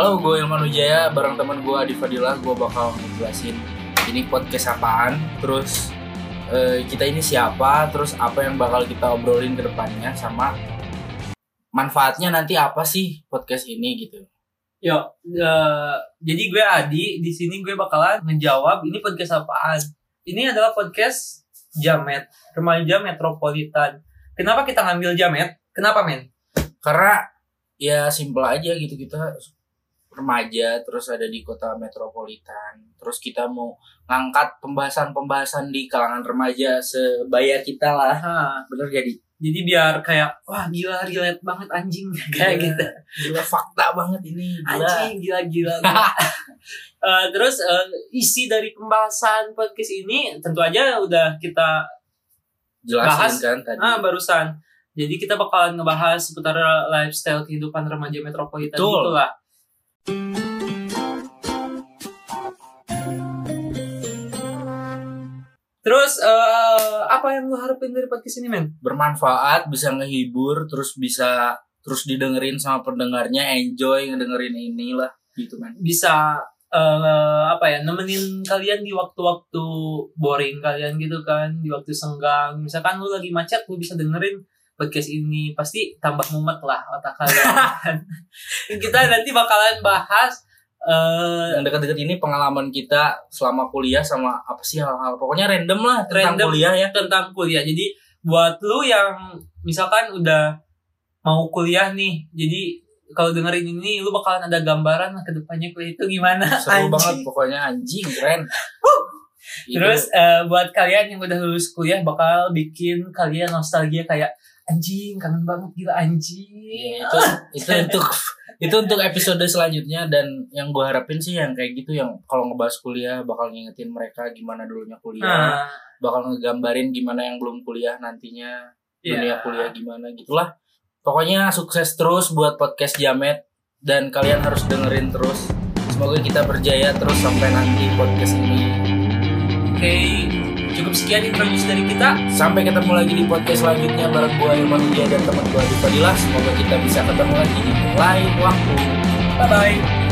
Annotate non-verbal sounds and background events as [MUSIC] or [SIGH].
Halo, gue Ilman Wijaya bareng teman gue Adi Fadilah. Gue bakal ngejelasin ini podcast apaan, terus eh, kita ini siapa, terus apa yang bakal kita obrolin ke depannya, sama manfaatnya nanti apa sih podcast ini gitu. Yo, eh, jadi gue Adi di sini gue bakalan ngejawab ini podcast apaan. Ini adalah podcast Jamet, remaja metropolitan. Kenapa kita ngambil Jamet? Kenapa men? Karena ya simple aja gitu kita remaja terus ada di kota metropolitan terus kita mau ngangkat pembahasan-pembahasan di kalangan remaja sebaya kita lah Nah, bener jadi jadi biar kayak wah gila relate banget anjing [LAUGHS] kayak Gila, gitu. gila fakta banget ini gila Anjing gila gila. gila. [LAUGHS] Eh, terus eh, isi dari pembahasan podcast ini tentu aja udah kita jelasin Bahas. kan tadi ah barusan. Jadi kita bakalan ngebahas seputar lifestyle kehidupan remaja metropolitan Betul. gitu lah. Terus eh, apa yang lu harapin dari podcast ini men? bermanfaat bisa ngehibur terus bisa terus didengerin sama pendengarnya enjoy ngedengerin inilah gitu kan Bisa eh, apa ya nemenin kalian di waktu-waktu boring kalian gitu kan, di waktu senggang. Misalkan lu lagi macet, lu bisa dengerin podcast ini pasti tambah mumet lah otak kalian. [LAUGHS] kita nanti bakalan bahas eh yang dekat-dekat ini pengalaman kita selama kuliah sama apa sih hal-hal pokoknya random lah tentang Random. kuliah ya tentang kuliah. Jadi buat lu yang misalkan udah mau kuliah nih, jadi kalau dengerin ini lu bakalan ada gambaran ke depannya kuliah itu gimana. seru [LAUGHS] Anjing. banget pokoknya anjing keren. Terus eh, buat kalian yang udah lulus kuliah bakal bikin kalian nostalgia kayak anjing kangen banget gila anjing. Ya, itu itu untuk itu untuk episode selanjutnya. Dan yang gue harapin sih yang kayak gitu yang kalau ngebahas kuliah bakal ngingetin mereka gimana dulunya kuliah. Nah, bakal ngegambarin gimana yang belum kuliah nantinya dunia iya. kuliah gimana gitulah. Pokoknya sukses terus buat podcast Jamet. Dan kalian harus dengerin terus. Semoga kita berjaya terus sampai nanti podcast ini Oke, cukup sekian introduksi dari kita. sampai ketemu lagi di podcast selanjutnya bareng gue Irman Wijaya dan teman gue Adi Fadilah semoga kita bisa ketemu lagi di lain waktu Bye bye.